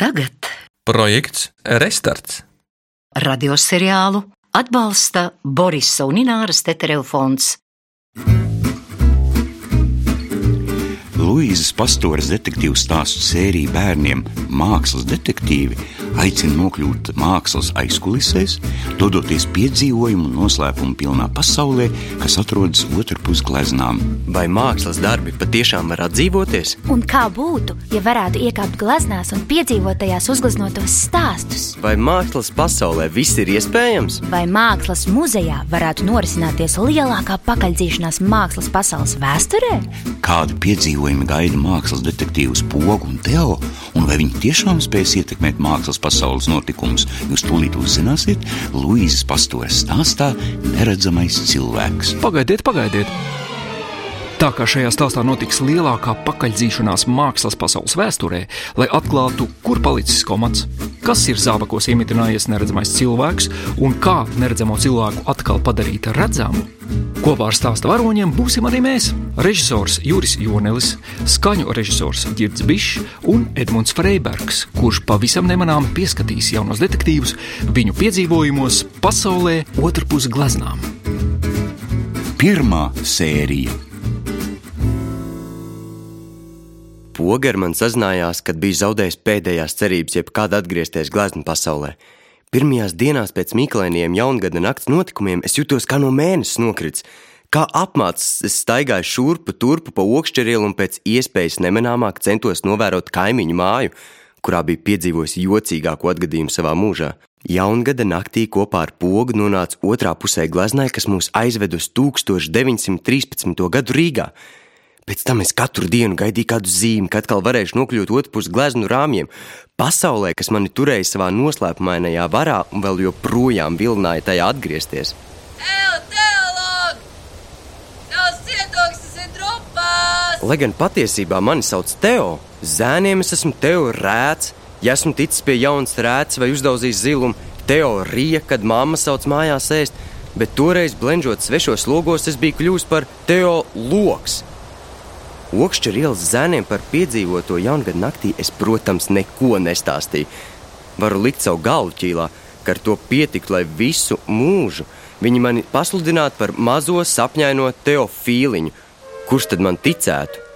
Tagad Projekts Restarts. radioseriālu atbalsta Borisa un Ināras Tetereva fonds. Luīzes Pastoras detektīvu stāstu sērija bērniem Mākslas detektīvi aicina nokļūt mākslas aizkulisēs, dodoties piedzīvojumu un noslēpumu pilnā pasaulē, kas atrodas otrpus gleznām. Vai mākslas darbi patiešām var atdzīvoties? Un kā būtu, ja varētu iekāpt gleznās un piedzīvot tajās uzgleznotos stāstus? Vai mākslas pasaulē viss ir iespējams? Vai mākslas muzejā varētu norisināties lielākā pakaļdzīšanās mākslas pasaules vēsturē? Kādi piedzīvojumi gaida mākslas detektīvus Pogu un Teo, un vai viņi tiešām spēs ietekmēt mākslas pasaules notikumus, jūs tūlīt uzzināsiet Luīzes Pastoras stāstā Neredzamais cilvēks. Pagaidiet, pagaidiet! Tā kā šajā stāstā notiks lielākā pakaļdzīšanās mākslas pasaules vēsturē, lai atklātu, kur palicis komats, kas ir zābakos iemitinājies neredzamais cilvēks un kā neredzamo cilvēku atkal padarīt redzamu, kopā ar stāsta varoņiem būsim arī mēs - režisors Juris Jonelis, skaņu režisors Girds Bišs un Edmunds Freibergs, kurš pavisam nemanāmi pieskatīs jaunos detektīvus viņu piedzīvojumos pasaulē otrpus gleznām. Pirmā sērija. Poga ar mani sazinājās, kad bija zaudējis pēdējās cerības, jeb kāda atgriezties glezniecības pasaulē. Pirmajās dienās pēc mīklainiem jaungada nakts notikumiem es jutos kā no mēnesis nokrits. Kā apmācis, es staigāju šurpu, turpu pa okšķerielu un pēc iespējas nemanāmāk centos novērot kaimiņu māju, kurā bija piedzīvojis jocīgāko atgadījumu savā mūžā. Jaungada naktī kopā ar pogu nonāca otrā pusē gleznai, kas mūs aizved uz 1913. gadu Rīgā. Pēc tam es katru dienu gaidīju kādu zīmi, kad atkal varēšu nokļūt otrpus gleznu rāmjiem. Pasaulē, kas mani turēja savā noslēpumainajā varā un vēl joprojām vilināja tajā atgriezties. Lai gan patiesībā mani sauc Teo, zēniem es esmu Teo rēts. Ja esmu ticis pie jaunas rēts vai uzdauzījis zilumu, Teo rīja, kad mamma sauc mājās ēst, bet toreiz blenžot svešos logos, es biju kļuvis par Teo loks. Okšķa ielas zēniem par piedzīvoto jaungada naktī es, protams, neko nestāstīju. Varu likt savu galvu ķīlā, ka ar to pietiktu, lai visu mūžu viņi mani pasludinātu par mazo sapņaino teofīliņu. Kurš tad man ticētu?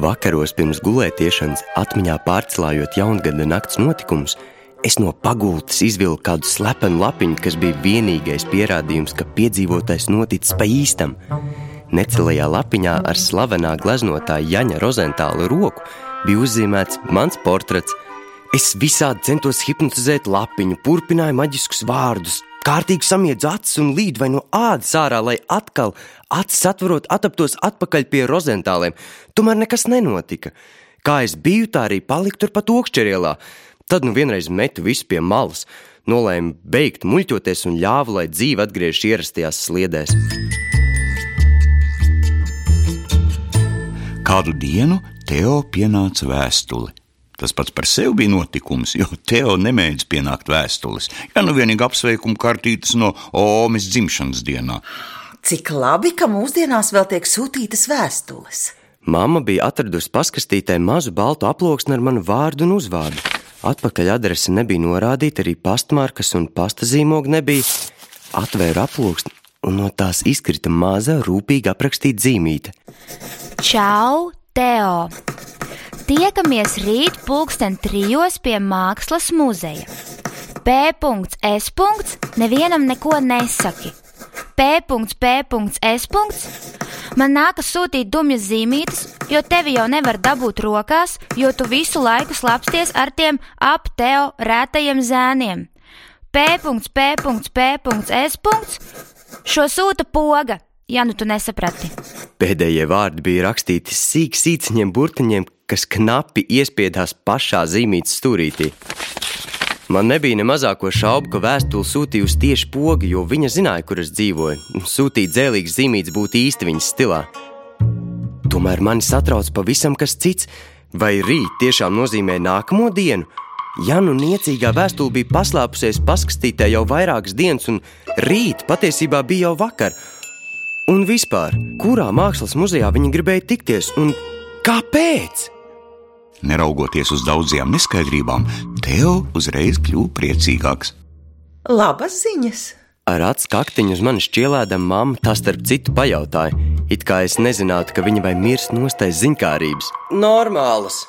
Vakaros pirms gulētiešanas, atmiņā pārcelājot jaungada nakts notikumus, es no pagultas izvilku kādu slepenu lapiņu, kas bija vienīgais pierādījums, ka piedzīvotais noticis pa īstam. Necelajā lapiņā ar slavenā gleznotāja Jaņa Rozentāla roku bija uzzīmēts mans portrets. Es visādi centos hipnotizēt lapiņu, turpināju maģiskus vārdus, kārtīgi samiedzu acis un līdu vai no ādas ārā, lai atkal, acis atverot, ataptos atpakaļ pie rozentāliem. Tomēr nekas nenotika. Kā es biju, tā arī paliku turpat okšķerielā. Tad nu vienreiz metu visu pie malas, nolēmu beigt muļķoties un ļāvu, lai dzīve atgriežas ierastajās sliedēs. Kādu dienu Teo pienāca vēstule. Tas pats par sevi bija notikums, jo Teo nemēdz pienākt vēstules. Ja nu vienīgi apsveikuma kartītes no Omas dzimšanas dienā. Cik labi, ka mūsdienās vēl tiek sūtītas vēstules. Māma bija atradusi paskastītē mazu baltu aploksni ar manu vārdu un uzvārdu. Atpakaļ adrese nebija norādīta, arī pastmarkas un pasta zīmoga nebija. Atvēru aploksni, un no tās izkrita maza, rūpīgi aprakstīta zīmīte. Čau, Teo! Tiekamies rīt pulksten trijos pie Mākslas muzeja. P.S. Nevienam neko nesaki. P.P.S. Man nākas sūtīt dumjas zīmītes, jo tevi jau nevar dabūt rokās, jo tu visu laiku slapsties ar tiem ap teo rētajiem zēniem. P.P.P.S. Šo sūta poga, ja nu tu nesaprati. Pēdējie vārdi bija rakstīti sīk sīciņiem burtiņiem, kas knapi iespiedās pašā zīmītes stūrītī. Man nebija ne mazāko šaubu, ka vēstuli sūtījusi tieši poga, jo viņa zināja, kur es dzīvoju. Sūtīt dzēlīgas zīmītes būtu īsti viņas stilā. Tomēr mani satrauc pavisam kas cits. Vai rīt tiešām nozīmē nākamo dienu? Ja nu niecīgā vēstule bija paslēpusies paskatītē jau vairākas dienas, un rīt patiesībā bija jau vakar. Un vispār, kurā mākslas muzejā viņi gribēja tikties, un Kāpēc? Neraugoties uz daudzajām neskaidrībām, Teo uzreiz kļuva priecīgāks. Labas ziņas! Ar acu kaktiņu uz mani šķielēdama mamma tā starp citu pajautāja, it kā es nezinātu, ka viņa vai mirs nostais ziņkārības. Normālas!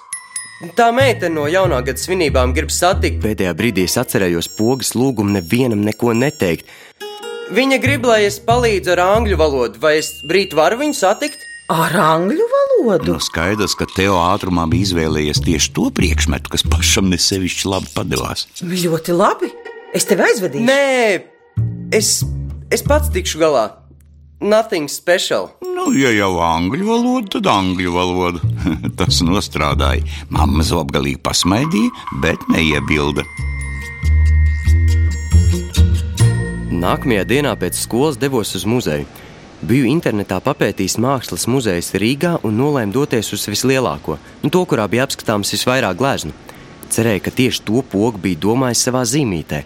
Tā meitene no jaunā gada svinībām grib satikt. Pēdējā brīdī es atcerējos pogas lūgumu nevienam neko neteikt. Viņa grib, lai es palīdzu ar angļu valodu, vai es brīdi varu viņu satikt? Ar angļu valodu? Nu, skaidrs, ka Teo ātrumā bija izvēlējies tieši to priekšmetu, kas pašam nesevišķi labi padevās. Ļoti labi! Es tevi aizvedīšu. Nē, es, es pats tikšu galā. Nothing special. Nu, ja jau angļu valoda, tad angļu valoda. Tas nostrādāja. Mamma zobgalīgi pasmaidīja, bet neiebilda. Nākamajā dienā pēc skolas devos uz muzeju. Biju internetā papētījis mākslas muzeju Rīgā un nolēmu doties uz vislielāko, nu, to, kurā bija apskatāms visvairāk gleznu. Cerēju, ka tieši to pogu bija domājis savā zīmītē.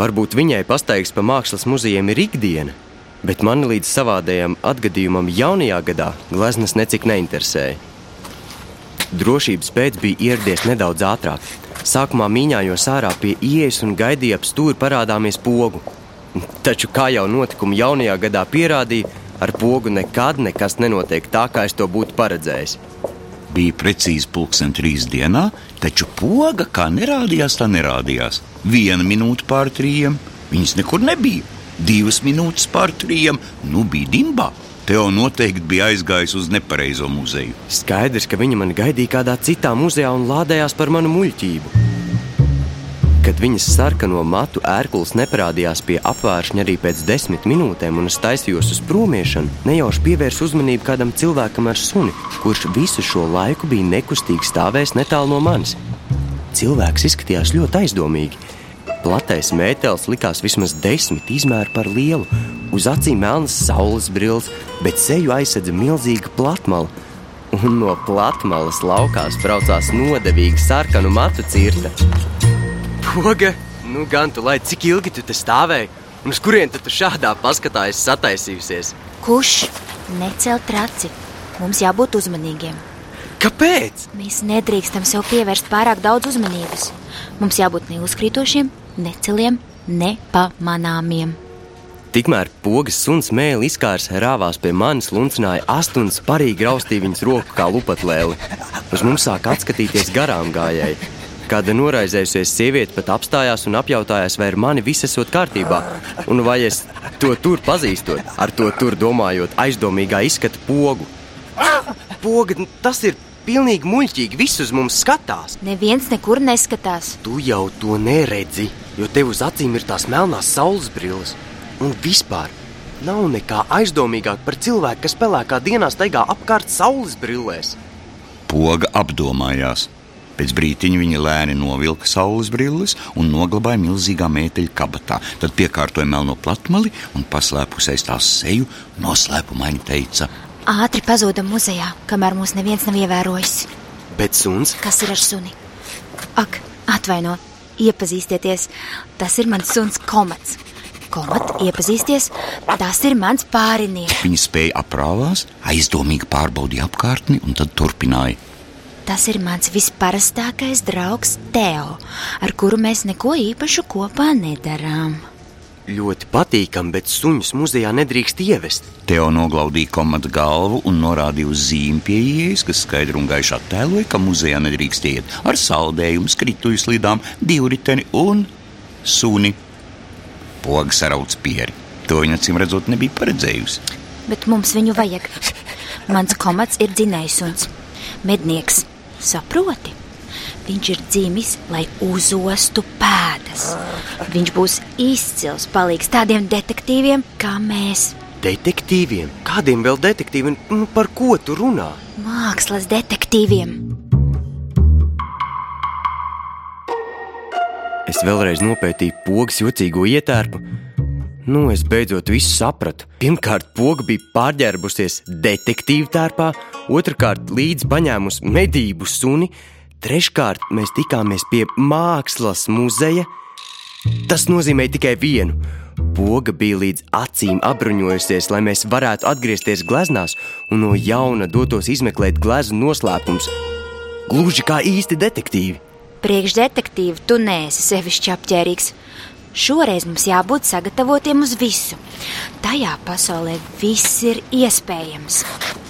Varbūt viņai pastaigas pa mākslas muzejiem ir ikdiena, bet mani līdz savādējam atgadījumam jaunajā gadā gleznas necik neinteresēja. Drošības pēc bija ieradies nedaudz ātrāk. Sākumā mīņājos ārā pie ielas un gaidīju ap stūri parādāmies pogu. Taču, kā jau notikumi jaunajā gadā pierādīja, ar pogu nekad nekas nenotiek tā, kā es to būtu paredzējis. Bija precīzi pulksten trīs dienā, taču poga kā nerādījās, tā nerādījās. Viena minūte pār trījiem, viņas nekur nebija. Divas minūtes pār trījiem, nu bija dimbā. Teo noteikti bija aizgājis uz nepareizo muzeju. Skaidrs, ka viņa mani gaidīja kādā citā muzejā un lādējās par manu muļķību. Kad viņas sarkano matu ērklis neparādījās pie apvāršņa arī pēc desmit minūtēm, un es taisījos uz promiešanu, nejauši pievērsu uzmanību kādam cilvēkam ar suni, kurš visu šo laiku bija nekustīgi stāvējis netālu no manis. Cilvēks izskatījās ļoti aizdomīgi. Platais mētelis likās vismaz desmit izmēru par lielu, uz acīm melnas saules brilles, bet seju aizsedza milzīga platmala, un no platmalas laukās braucās nodevīga sarkanu matu cirta. Poga, nu gan tu lai cik ilgi tu te stāvēji, un uz kurien tu šādā paskatā esi sataisījusies? Kurš necel traci? Mums jābūt uzmanīgiem. Kāpēc? Mēs nedrīkstam sev pievērst pārāk daudz uzmanības. Mums jābūt neuzkrītošiem, neceliem, nepamanāmiem. Tikmēr pogas suns mēlī izkārs rāvās pie manis, luncināja astoņas parīgi raustīja viņas roku kā lupatlēli. Uz mums sāk atskatīties garām gājēji. Kāda noraizējusies sieviete pat apstājās un apjautājās, vai ar mani viss esot kārtībā, un vai es to tur pazīstot, ar to tur domājot, aizdomīgā izskata pogu. Poga, tas ir pilnīgi muļķīgi, viss uz mums skatās. Neviens nekur neskatās. Tu jau to neredzi, jo tev uz acīm ir tās melnās saules brilles. Un vispār nav nekā aizdomīgāk par cilvēku, kas pelēkā dienā staigā apkārt saules brillēs. Poga apdomājās. Pēc brīdiņa viņa lēni novilka saules brilles un noglabāja milzīgā mēteļa kabatā. Tad piekārtoja melno platmali un paslēpusies tās seju, noslēpumaini teica: Ātri pazūda muzejā, kamēr mūs neviens nav ievērojis. Bet suns, Kas ir ar suni? Ak, atvaino, iepazīstieties. Tas ir mans suns Komats. Komat, iepazīsties, tas ir mans pārinieks. Viņa spēja aprāvās, aizdomīgi pārbaudīja apkārtni un tad turpināja. Tas ir mans visparastākais draugs Teo, ar kuru mēs neko īpašu kopā nedarām. ļoti patīkami, bet suņus muzejā nedrīkst ievest. Teo noglaudīja komata galvu un norādīja uz zīmi pie ieejas, kas skaidri un gaiši attēloja, ka muzejā nedrīkst iet ar saldējumu, skrituļu slidām, divriteni un suni. Pogas sarauc pieri. To viņa acīm redzot nebija paredzējusi. Bet mums viņu vajag. Mans komats ir dzinējsuns, mednieks. Saproti? Viņš ir dzimis, lai uzostu pēdas. Viņš būs izcils palīgs tādiem detektīviem kā mēs. Detektīviem? Kādiem vēl detektīviem? Nu, par ko tu runā? Mākslas detektīviem. Es vēlreiz nopētīju pogas jocīgo ietērpu. Nu, es beidzot visu sapratu. Pirmkārt, poga bija pārģērbusies detektīvu tērpā, otrkārt, līdzi paņēmusi medību suni, treškārt, mēs tikāmies pie mākslas muzeja, Tas nozīmē tikai vienu. Poga bija līdz acīm apbruņojusies, lai mēs varētu atgriezties gleznās un no jauna dotos izmeklēt gleznu noslēpumus. Gluži kā īsti detektīvi. Priekšdetektīvi, tu neesi sevišķi apģērbīgs. Šoreiz mums jābūt sagatavotiem uz visu. Tajā pasaulē viss ir iespējams.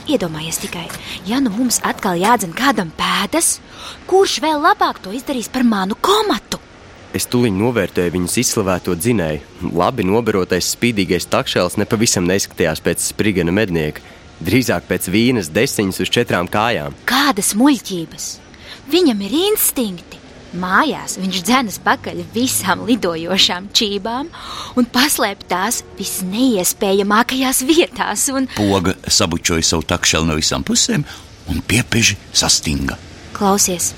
Iedomājies tikai, ja nu mums atkal jādzen kādam pēdas, kurš vēl labāk to izdarīs par manu komatu? Es tuliņ novērtēju viņas izslavēto dzinēju. Labi nobarotais spīdīgais takšēls nepavisam neskatījās pēc sprigana mednieka. Drīzāk pēc vīnas desiņas uz četrām kājām. Kādas muļķības! Viņam ir instinkti. Mājās viņš dzenas pakaļ visām lidojošām čībām un paslēp tās visneiespējamākajās vietās. Un... Poga sabučoja savu takšelu no visām pusēm un piepeži sastinga. Klausies,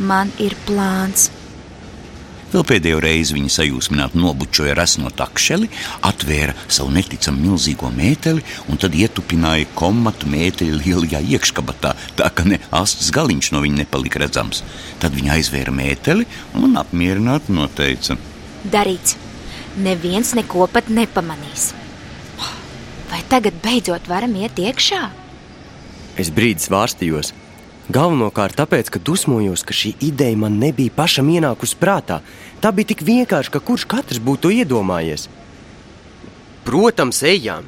man ir plāns. Vēl pēdējo reizi viņa sajūsmināti nobučoja resno takšeli, atvēra savu neticami milzīgo mēteli un tad ietupināja komatu mēteli lielajā iekškabatā, tā ka ne astes galiņš no viņa nepalika redzams. Tad viņa aizvēra mēteli un apmierināti noteica: Darīts! Neviens neko pat nepamanīs. Vai tagad beidzot varam iet iekšā? Es brīdi svārstījos. Galvenokārt tāpēc, ka dusmojos, ka šī ideja man nebija pašam ienākusi prātā. Tā bija tik vienkārša, ka kurš katrs būtu iedomājies. Protams, ejām!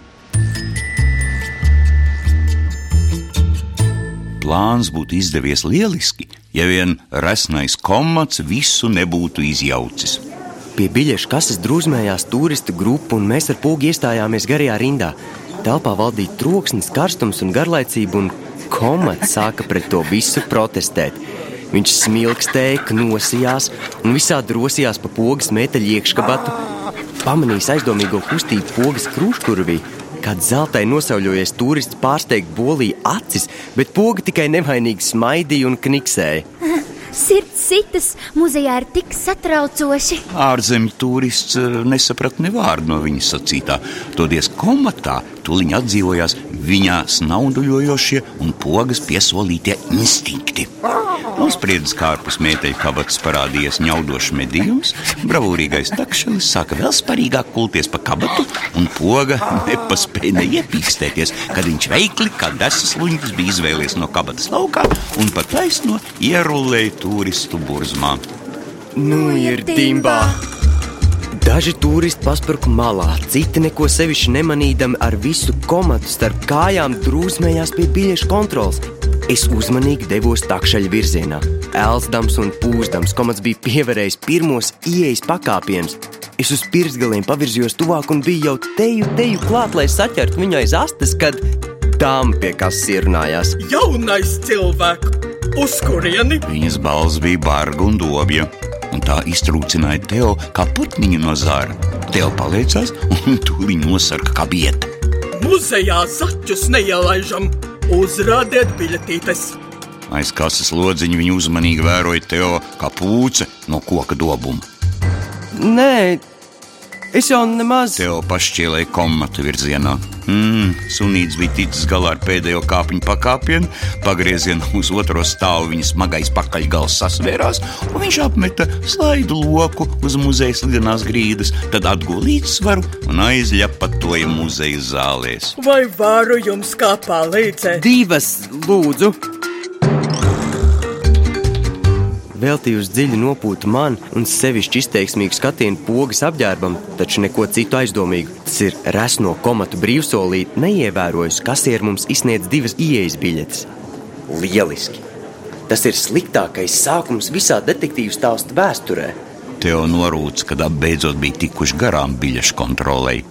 Plāns būtu izdevies lieliski, ja vien resnais komats visu nebūtu izjaucis. Pie biļešu kases drūzmējās turistu grupa, un mēs ar pūgu iestājāmies garajā rindā. Telpā valdīja troksnis, karstums un garlaicība, un komats sāka pret to visu protestēt. Viņš smilkstēja, knosījās un visādi rosījās pa pogas metāļu iekškabatu. Pamanījis aizdomīgo kustību pogas krūškurvī, kad zeltai nosauļojies turists pārsteigt bolīja acis, bet poga tikai nevainīgi smaidīja un kniksēja. Sirds sitas muzejā ir tik satraucoši. Ārzemju turists eh, nesaprata ne vārdu no viņa sacītā. Todies komatā tuliņ atdzīvojās viņā snauduļojošie un pogas piesolītie instinkti. Nospriedzis kārpus mēteļu kabatas parādījies ņaudošs medījums, bravūrīgais takšelis sāka vēl sparīgāk kulties pa kabatu, un poga nepaspēja neiepīkstēties, kad viņš veikli, kā desas luņķis, bija izvēlies no kabatas laukā un pa taisno ierullēja turistu burzmā. Nu ir dimbā! Daži turisti paspruka malā, citi neko sevišķi nemanīdami ar visu komatu starp kājām drūzmējās pie biļešu kontrols. Es uzmanīgi devos takšaļa virzienā. Elsdams un pūzdams komats bija pievērējis pirmos ieejas pakāpienus. Es uz pirksgaliem pavirzījos tuvāk un biju jau teju, teju klāt, lai saķertu viņu aiz astes, kad tām pie kas sirnājās. Jaunais cilvēks! Uz kurieni? Viņas balss bija barga un dobja un tā iztrūcināja Teo kā putniņu no zāra. Teo paliecās un tūlīt nosarka kā bieta. Muzejā zaķus neielaižam, uzrādiet biļetītes! Aiz kases lodziņa viņa uzmanīgi vēroja Teo kā pūce no koka dobuma. Nē, es jau nemaz. Teo pašķielēja komatu virzienā. Mm, sunīts bija ticis galā ar pēdējo kāpņu pakāpienu, pagriezienā uz otro stāvu viņa smagais pakaļgals sasvērās, un viņš apmeta slaidu loku uz muzeja slidenās grīdas, tad atguva līdzsvaru un aizļapatoja muzeja zālēs. Vai varu jums kā palīdzēt? Divas, lūdzu! Veltījusi dziļu nopūtu man un sevišķi izteiksmīgu skatienu pogas apģērbam, taču neko citu aizdomīgu. Tas ir resno komatu brīvsolīti, neievērojis, kas ir mums izsniedz divas ieejas biļetes. Lieliski! Tas ir sliktākais sākums visā detektīvu stāstu vēsturē. Teo norūc, kad beidzot bija tikuši garām biļešu kontrolei.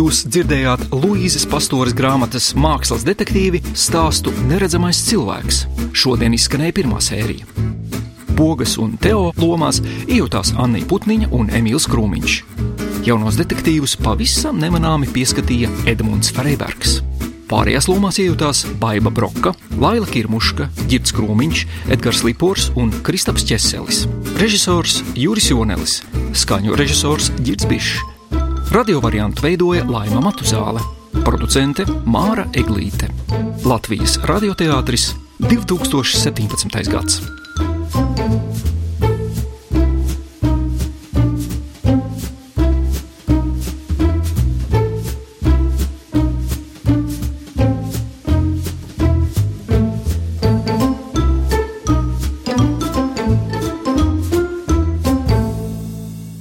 Jūs dzirdējāt Luīzes Pastoras grāmatas mākslas detektīvi stāstu Neredzamais cilvēks. Šodien izskanēja pirmā sērija. Pogas un Teo lomās iejutās Anna Putniņa un Emīls Krūmiņš. Jaunos detektīvus pavisam nemanāmi pieskatīja Edmunds Freibergs. Pārējās lomās iejutās Baiva Broka, Laila Kirmuška, Girts Krūmiņš, Edgars Lipors un Kristaps Česelis. Režisors Juris Jonelis, skaņu režisors Girts Bišs. Radio variantu veidoja Laima Matuzāle, producente Māra Eglīte. Latvijas radioteātris 2017. gads.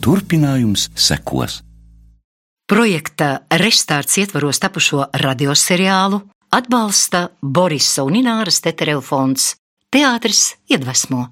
Turpinājums sekos. Projekta Restarts ietvaros tapušo radioseriālu atbalsta Borisa un Ināras Tetereva fonds Teātris iedvesmo.